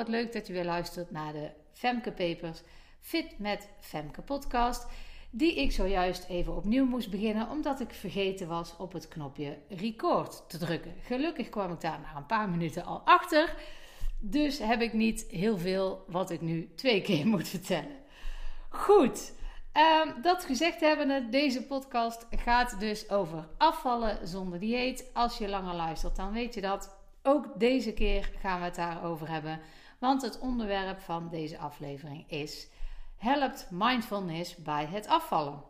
Wat leuk dat je weer luistert naar de Femke Papers Fit met Femke podcast. Die ik zojuist even opnieuw moest beginnen omdat ik vergeten was op het knopje record te drukken. Gelukkig kwam ik daar na een paar minuten al achter. Dus heb ik niet heel veel wat ik nu twee keer moet vertellen. Goed, um, dat gezegd hebbende, deze podcast gaat dus over afvallen zonder dieet. Als je langer luistert, dan weet je dat. Ook deze keer gaan we het daarover hebben. Want het onderwerp van deze aflevering is: Helpt mindfulness bij het afvallen?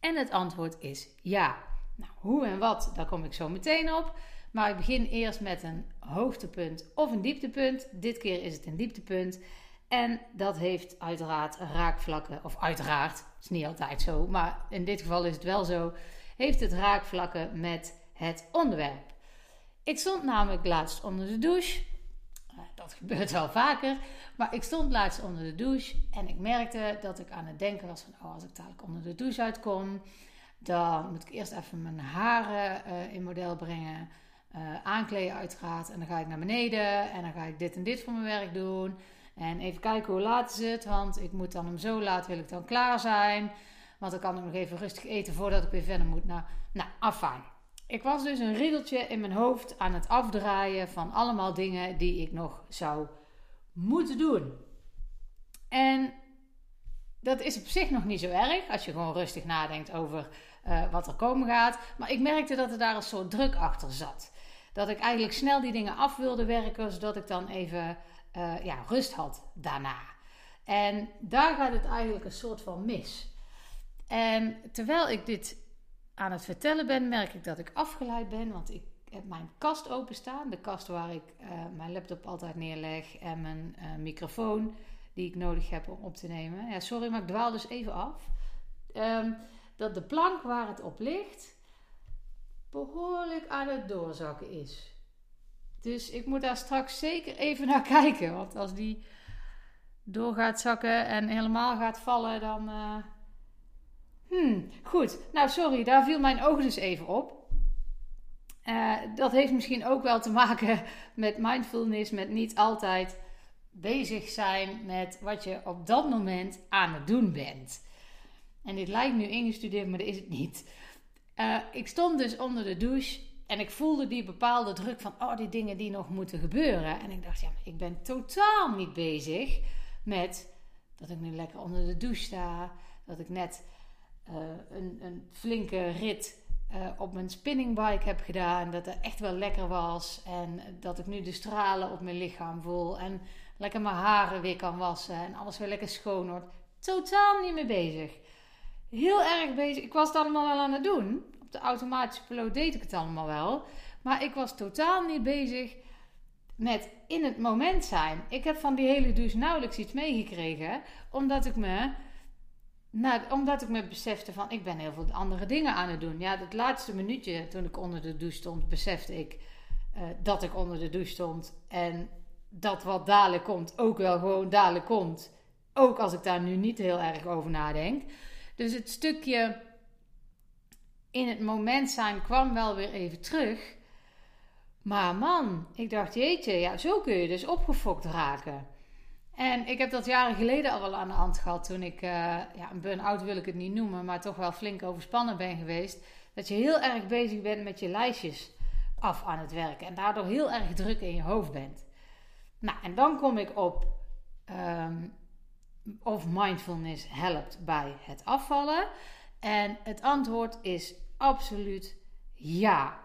En het antwoord is ja. Nou, hoe en wat, daar kom ik zo meteen op. Maar ik begin eerst met een hoogtepunt of een dieptepunt. Dit keer is het een dieptepunt. En dat heeft uiteraard raakvlakken, of uiteraard, is niet altijd zo, maar in dit geval is het wel zo, heeft het raakvlakken met het onderwerp. Ik stond namelijk laatst onder de douche. Eh, gebeurt wel vaker. Maar ik stond laatst onder de douche en ik merkte dat ik aan het denken was van... Oh, als ik dadelijk onder de douche uitkom, dan moet ik eerst even mijn haren uh, in model brengen. Uh, aankleden uiteraard. En dan ga ik naar beneden en dan ga ik dit en dit voor mijn werk doen. En even kijken hoe laat is het, want ik moet dan om zo laat wil ik dan klaar zijn. Want dan kan ik nog even rustig eten voordat ik weer verder moet. Nou, nou afijn. Ik was dus een riedeltje in mijn hoofd aan het afdraaien van allemaal dingen die ik nog zou moeten doen. En dat is op zich nog niet zo erg als je gewoon rustig nadenkt over uh, wat er komen gaat. Maar ik merkte dat er daar een soort druk achter zat. Dat ik eigenlijk snel die dingen af wilde werken, zodat ik dan even uh, ja, rust had daarna. En daar gaat het eigenlijk een soort van mis. En terwijl ik dit aan het vertellen ben, merk ik dat ik afgeleid ben. Want ik heb mijn kast openstaan. De kast waar ik uh, mijn laptop altijd neerleg. En mijn uh, microfoon die ik nodig heb om op te nemen. Ja, sorry, maar ik dwaal dus even af. Um, dat de plank waar het op ligt behoorlijk aan het doorzakken is. Dus ik moet daar straks zeker even naar kijken. Want als die door gaat zakken en helemaal gaat vallen, dan. Uh, Hmm, goed. Nou, sorry, daar viel mijn oog dus even op. Uh, dat heeft misschien ook wel te maken met mindfulness, met niet altijd bezig zijn met wat je op dat moment aan het doen bent. En dit lijkt nu ingestudeerd, maar dat is het niet. Uh, ik stond dus onder de douche en ik voelde die bepaalde druk van, oh, die dingen die nog moeten gebeuren. En ik dacht, ja, ik ben totaal niet bezig met dat ik nu lekker onder de douche sta, dat ik net een, een, flinke rit uh, op mijn spinningbike heb gedaan. Dat het echt wel lekker was. En dat ik nu de stralen op mijn lichaam voel. En lekker mijn haren weer kan wassen. En alles weer lekker schoon wordt. Totaal niet mee bezig. Heel erg bezig. Ik was het allemaal wel aan het doen. Op de automatische piloot deed ik het allemaal wel. Maar ik was totaal niet bezig met in het moment zijn. Ik heb van die hele douche nauwelijks iets meegekregen. Omdat ik me nou, omdat ik me besefte van, ik ben heel veel andere dingen aan het doen. Ja, het laatste minuutje toen ik onder de douche stond, besefte ik uh, dat ik onder de douche stond. En dat wat dadelijk komt ook wel gewoon dadelijk komt. Ook als ik daar nu niet heel erg over nadenk. Dus het stukje in het moment zijn kwam wel weer even terug. Maar man, ik dacht, jeetje, ja, zo kun je dus opgefokt raken. En ik heb dat jaren geleden al aan de hand gehad toen ik, uh, ja, een burn-out wil ik het niet noemen, maar toch wel flink overspannen ben geweest. Dat je heel erg bezig bent met je lijstjes af aan het werken en daardoor heel erg druk in je hoofd bent. Nou, en dan kom ik op um, of mindfulness helpt bij het afvallen. En het antwoord is absoluut ja.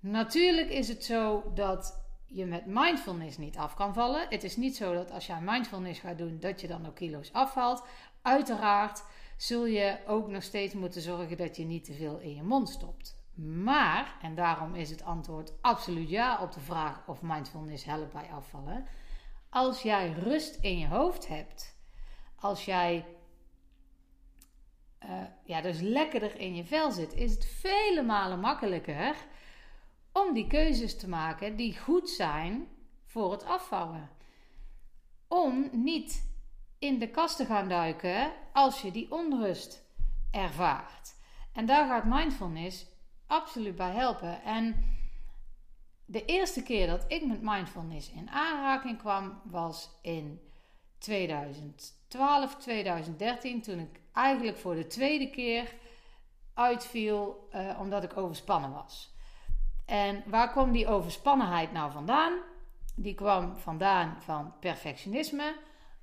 Natuurlijk is het zo dat je met mindfulness niet af kan vallen. Het is niet zo dat als je mindfulness gaat doen, dat je dan ook kilo's afvalt. Uiteraard zul je ook nog steeds moeten zorgen dat je niet te veel in je mond stopt. Maar, en daarom is het antwoord absoluut ja op de vraag of mindfulness helpt bij afvallen. Als jij rust in je hoofd hebt, als jij uh, ja, dus lekkerder in je vel zit, is het vele malen makkelijker om die keuzes te maken die goed zijn voor het afvallen. Om niet in de kast te gaan duiken als je die onrust ervaart. En daar gaat mindfulness absoluut bij helpen. En de eerste keer dat ik met mindfulness in aanraking kwam was in 2012, 2013, toen ik eigenlijk voor de tweede keer uitviel uh, omdat ik overspannen was. En waar kwam die overspannenheid nou vandaan? Die kwam vandaan van perfectionisme,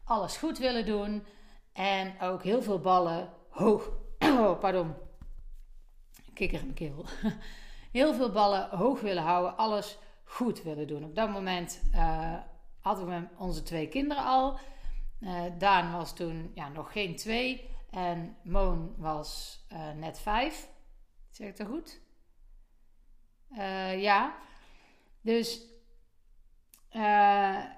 alles goed willen doen en ook heel veel ballen hoog. Oh, pardon. Kikker. Heel veel ballen hoog willen houden, alles goed willen doen. Op dat moment uh, hadden we onze twee kinderen al. Uh, Daan was toen ja, nog geen twee en Moon was uh, net vijf. Zeg ik dat goed? Ja. Dus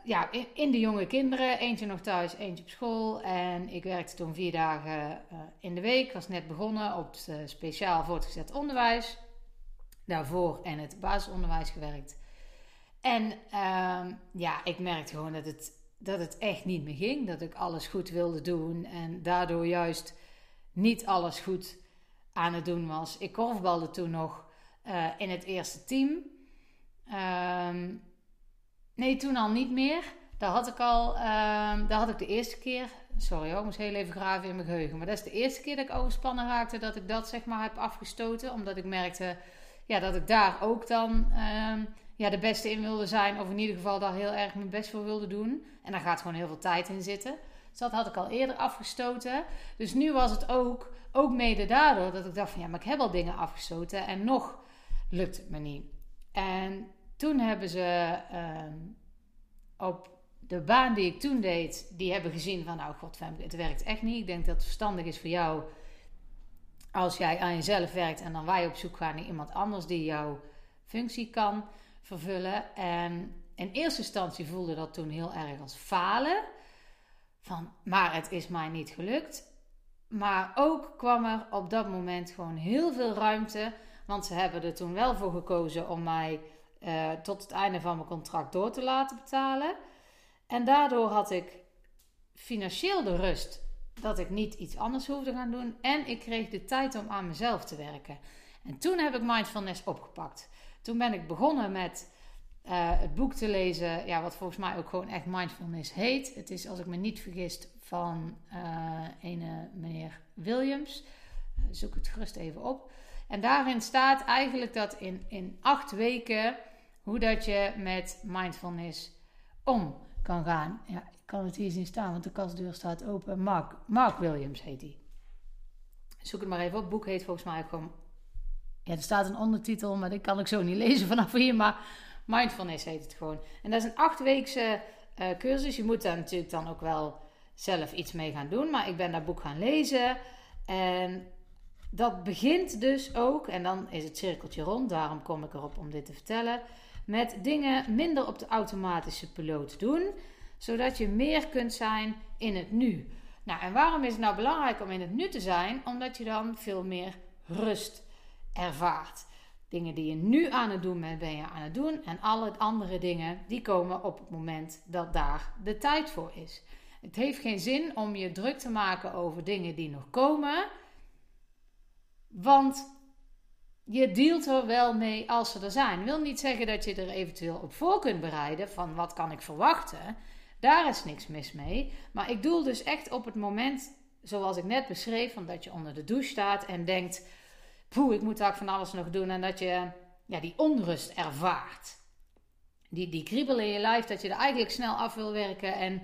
ja, in, de jonge kinderen, eentje nog thuis, eentje op school. En ik werkte toen vier dagen in de week. was net begonnen op het speciaal voortgezet onderwijs. Daarvoor en het basisonderwijs gewerkt. En uh, ja, ik merkte gewoon dat het, dat het echt niet meer ging. Dat ik alles goed wilde doen en daardoor juist niet alles goed aan het doen was. Ik korfbalde toen nog uh, in het eerste team. Uh, nee, toen al niet meer. Daar had ik al, uh, daar had ik de eerste keer, sorry hoor, ik moest heel even graven in mijn geheugen. Maar dat is de eerste keer dat ik overspannen raakte, dat ik dat zeg maar heb afgestoten. Omdat ik merkte ja, dat ik daar ook dan ehm, ja, de beste in wilde zijn. Of in ieder geval daar heel erg mijn best voor wilde doen. En daar gaat gewoon heel veel tijd in zitten. Dus dat had ik al eerder afgestoten. Dus nu was het ook, ook mede daardoor dat ik dacht van ja, maar ik heb al dingen afgestoten. En nog lukt het me niet. En toen hebben ze ehm, op de baan die ik toen deed, die hebben gezien van nou god, het werkt echt niet. Ik denk dat het verstandig is voor jou als jij aan jezelf werkt en dan wij op zoek gaan naar iemand anders die jouw functie kan vervullen. En in eerste instantie voelde dat toen heel erg als falen. Van, maar het is mij niet gelukt. Maar ook kwam er op dat moment gewoon heel veel ruimte. Want ze hebben er toen wel voor gekozen om mij uh, tot het einde van mijn contract door te laten betalen. En daardoor had ik financieel de rust dat ik niet iets anders hoefde gaan doen. En ik kreeg de tijd om aan mezelf te werken. En toen heb ik mindfulness opgepakt. Toen ben ik begonnen met uh, het boek te lezen, ja, wat volgens mij ook gewoon echt mindfulness heet. Het is, als ik me niet vergis, van uh, ene meneer Williams. Zoek het gerust even op. En daarin staat eigenlijk dat in, in acht weken hoe dat je met mindfulness om kan gaan. Ja, kan het hier zien staan, want de kastdeur staat open. Mark, Mark Williams heet hij. Zoek het maar even op. Het boek heet volgens mij gewoon... Ja, er staat een ondertitel, maar die kan ik zo niet lezen vanaf hier. Maar Mindfulness heet het gewoon. En dat is een achtweekse uh, cursus. Je moet daar natuurlijk dan ook wel zelf iets mee gaan doen. Maar ik ben dat boek gaan lezen. En dat begint dus ook, en dan is het cirkeltje rond, daarom kom ik erop om dit te vertellen, met dingen minder op de automatische piloot doen zodat je meer kunt zijn in het nu. Nou, en waarom is het nou belangrijk om in het nu te zijn? Omdat je dan veel meer rust ervaart. Dingen die je nu aan het doen bent, ben je aan het doen. En alle andere dingen, die komen op het moment dat daar de tijd voor is. Het heeft geen zin om je druk te maken over dingen die nog komen. Want je dealt er wel mee als ze er zijn. Wil niet zeggen dat je er eventueel op voor kunt bereiden van wat kan ik verwachten. Daar is niks mis mee. Maar ik doel dus echt op het moment, zoals ik net beschreef, dat je onder de douche staat en denkt: poeh, ik moet daar van alles nog doen. En dat je ja, die onrust ervaart. Die, die kriebel in je lijf, dat je er eigenlijk snel af wil werken. En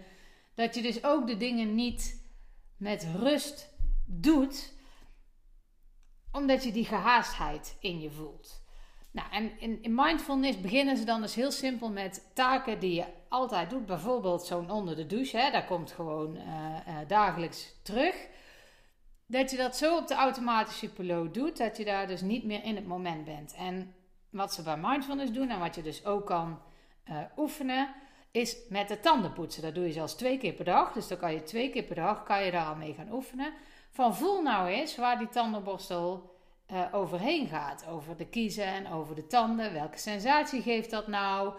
dat je dus ook de dingen niet met rust doet, omdat je die gehaastheid in je voelt. Nou, en in, in, mindfulness beginnen ze dan dus heel simpel met taken die je altijd doet. Bijvoorbeeld zo'n onder de douche, hè, daar komt gewoon uh, uh, dagelijks terug. Dat je dat zo op de automatische piloot doet, dat je daar dus niet meer in het moment bent. En wat ze bij mindfulness doen en wat je dus ook kan uh, oefenen, is met de tanden poetsen. Dat doe je zelfs twee keer per dag. Dus dan kan je twee keer per dag kan je daar al mee gaan oefenen. Van voel nou eens waar die tandenborstel uh, overheen gaat. Over de kiezen en over de tanden. Welke sensatie geeft dat nou?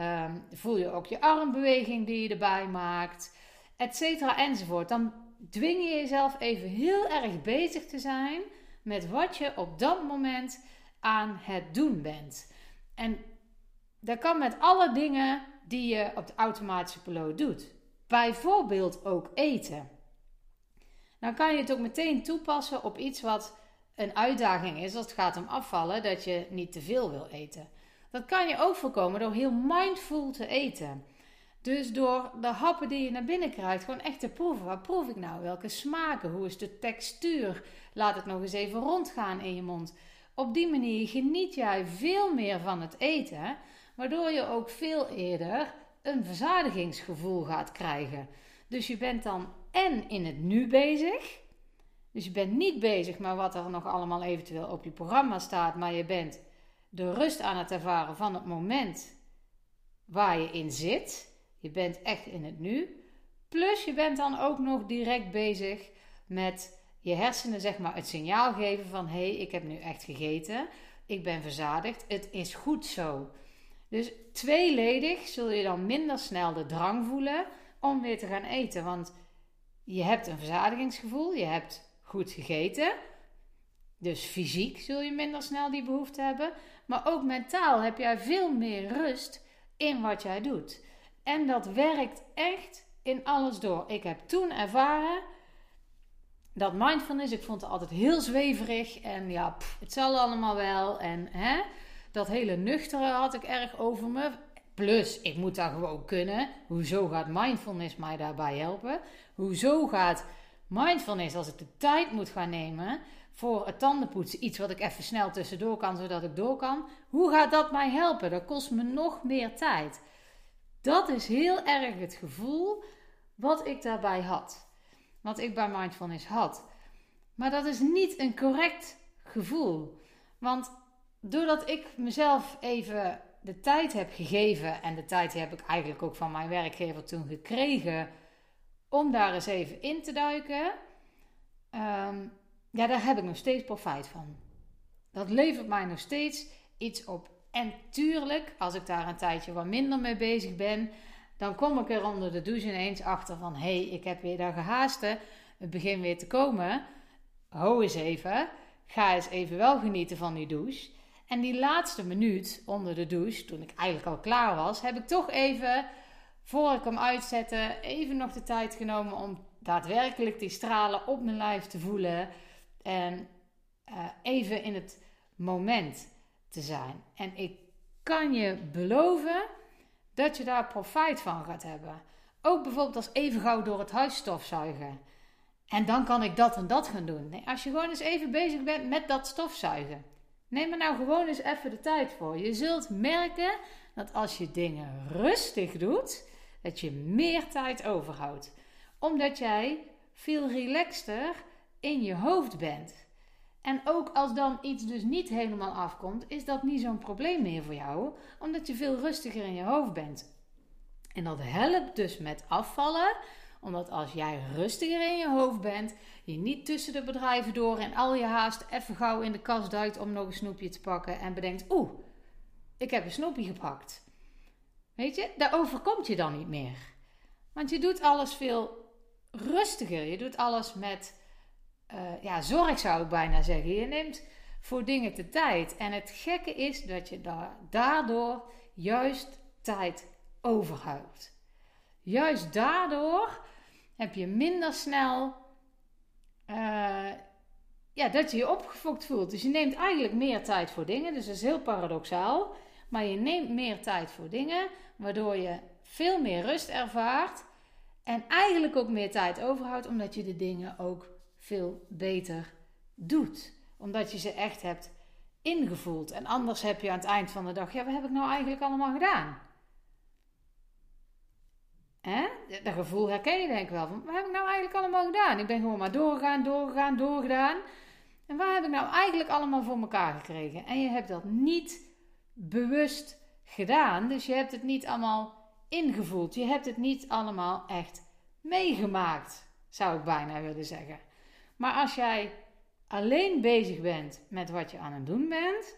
Um, voel je ook je armbeweging die je erbij maakt, etcetera enzovoort. Dan dwing je jezelf even heel erg bezig te zijn met wat je op dat moment aan het doen bent. En dat kan met alle dingen die je op de automatische piloot doet. Bijvoorbeeld ook eten. Dan kan je het ook meteen toepassen op iets wat een uitdaging is als het gaat om afvallen, dat je niet te veel wil eten. Dat kan je ook voorkomen door heel mindful te eten. Dus door de happen die je naar binnen krijgt, gewoon echt te proeven. Wat proef ik nou? Welke smaken? Hoe is de textuur? Laat het nog eens even rondgaan in je mond. Op die manier geniet jij veel meer van het eten, waardoor je ook veel eerder een verzadigingsgevoel gaat krijgen. Dus je bent dan en in het nu bezig. Dus je bent niet bezig met wat er nog allemaal eventueel op je programma staat, maar je bent de rust aan het ervaren van het moment waar je in zit. Je bent echt in het nu. Plus je bent dan ook nog direct bezig met je hersenen zeg maar het signaal geven van hé, hey, ik heb nu echt gegeten. Ik ben verzadigd. Het is goed zo. Dus tweeledig zul je dan minder snel de drang voelen om weer te gaan eten. Want je hebt een verzadigingsgevoel, je hebt goed gegeten. Dus fysiek zul je minder snel die behoefte hebben. Maar ook mentaal heb jij veel meer rust in wat jij doet. En dat werkt echt in alles door. Ik heb toen ervaren dat mindfulness, ik vond het altijd heel zweverig. En ja, het zal allemaal wel. En hè, dat hele nuchtere had ik erg over me. Plus, ik moet daar gewoon kunnen. Hoezo gaat mindfulness mij daarbij helpen? Hoezo gaat mindfulness, als ik de tijd moet gaan nemen voor het tandenpoetsen, iets wat ik even snel tussendoor kan, zodat ik door kan. Hoe gaat dat mij helpen? Dat kost me nog meer tijd. Dat is heel erg het gevoel wat ik daarbij had. Wat ik bij mindfulness had. Maar dat is niet een correct gevoel. Want doordat ik mezelf even de tijd heb gegeven, en de tijd heb ik eigenlijk ook van mijn werkgever toen gekregen, om daar eens even in te duiken, um, ja, daar heb ik nog steeds profijt van. Dat levert mij nog steeds iets op. En tuurlijk, als ik daar een tijdje wat minder mee bezig ben, dan kom ik er onder de douche ineens achter van: hé, hey, ik heb weer daar gehaasten. Het begin weer te komen. Ho eens even. Ga eens even wel genieten van die douche. En die laatste minuut onder de douche, toen ik eigenlijk al klaar was, heb ik toch even, voor ik hem uitzette, even nog de tijd genomen om daadwerkelijk die stralen op mijn lijf te voelen. En uh, even in het moment te zijn. En ik kan je beloven dat je daar profijt van gaat hebben. Ook bijvoorbeeld als even gauw door het huis stofzuigen. En dan kan ik dat en dat gaan doen. Nee, als je gewoon eens even bezig bent met dat stofzuigen. Neem er nou gewoon eens even de tijd voor. Je zult merken dat als je dingen rustig doet, dat je meer tijd overhoudt. Omdat jij veel relaxter in je hoofd bent. En ook als dan iets dus niet helemaal afkomt, is dat niet zo'n probleem meer voor jou, omdat je veel rustiger in je hoofd bent. En dat helpt dus met afvallen, omdat als jij rustiger in je hoofd bent, je niet tussen de bedrijven door en al je haast even gauw in de kast duikt om nog een snoepje te pakken en bedenkt: oeh, ik heb een snoepje gepakt. Weet je, daar overkomt je dan niet meer. Want je doet alles veel rustiger. Je doet alles met uh, ja, zorg zou ik bijna zeggen. Je neemt voor dingen de tijd. En het gekke is dat je da daardoor juist tijd overhoudt. Juist daardoor heb je minder snel uh, ja, dat je je opgefokt voelt. Dus je neemt eigenlijk meer tijd voor dingen. Dus dat is heel paradoxaal. Maar je neemt meer tijd voor dingen, waardoor je veel meer rust ervaart. En eigenlijk ook meer tijd overhoudt, omdat je de dingen ook veel beter doet. Omdat je ze echt hebt ingevoeld. En anders heb je aan het eind van de dag, ja, wat heb ik nou eigenlijk allemaal gedaan? Hè? Dat gevoel herken je denk ik wel. Van, wat heb ik nou eigenlijk allemaal gedaan? Ik ben gewoon maar doorgegaan, doorgegaan, doorgedaan. En waar heb ik nou eigenlijk allemaal voor elkaar gekregen? En je hebt dat niet bewust gedaan. Dus je hebt het niet allemaal ingevoeld. Je hebt het niet allemaal echt meegemaakt, zou ik bijna willen zeggen. Maar als jij alleen bezig bent met wat je aan het doen bent,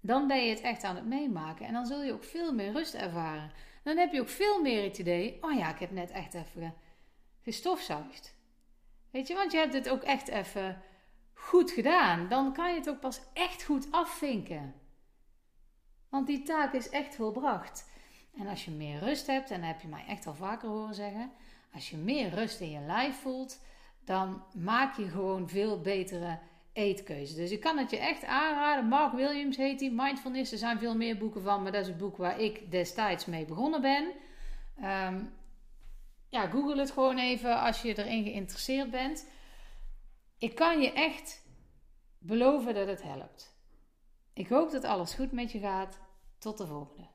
dan ben je het echt aan het meemaken. En dan zul je ook veel meer rust ervaren. Dan heb je ook veel meer het idee: oh ja, ik heb net echt even gestofzuigd. Weet je, want je hebt het ook echt even goed gedaan. Dan kan je het ook pas echt goed afvinken. Want die taak is echt volbracht. En als je meer rust hebt, en dat heb je mij echt al vaker horen zeggen, als je meer rust in je lijf voelt, dan maak je gewoon veel betere Dus ik kan het je echt aanraden. Mark Williams heet die. Mindfulness, er zijn veel meer boeken van, maar dat is het boek waar ik destijds mee begonnen ben. Ehm, ja, google het gewoon even als je erin geïnteresseerd bent. Ik kan je echt beloven dat het helpt. Ik hoop dat alles goed met je gaat. Tot de volgende.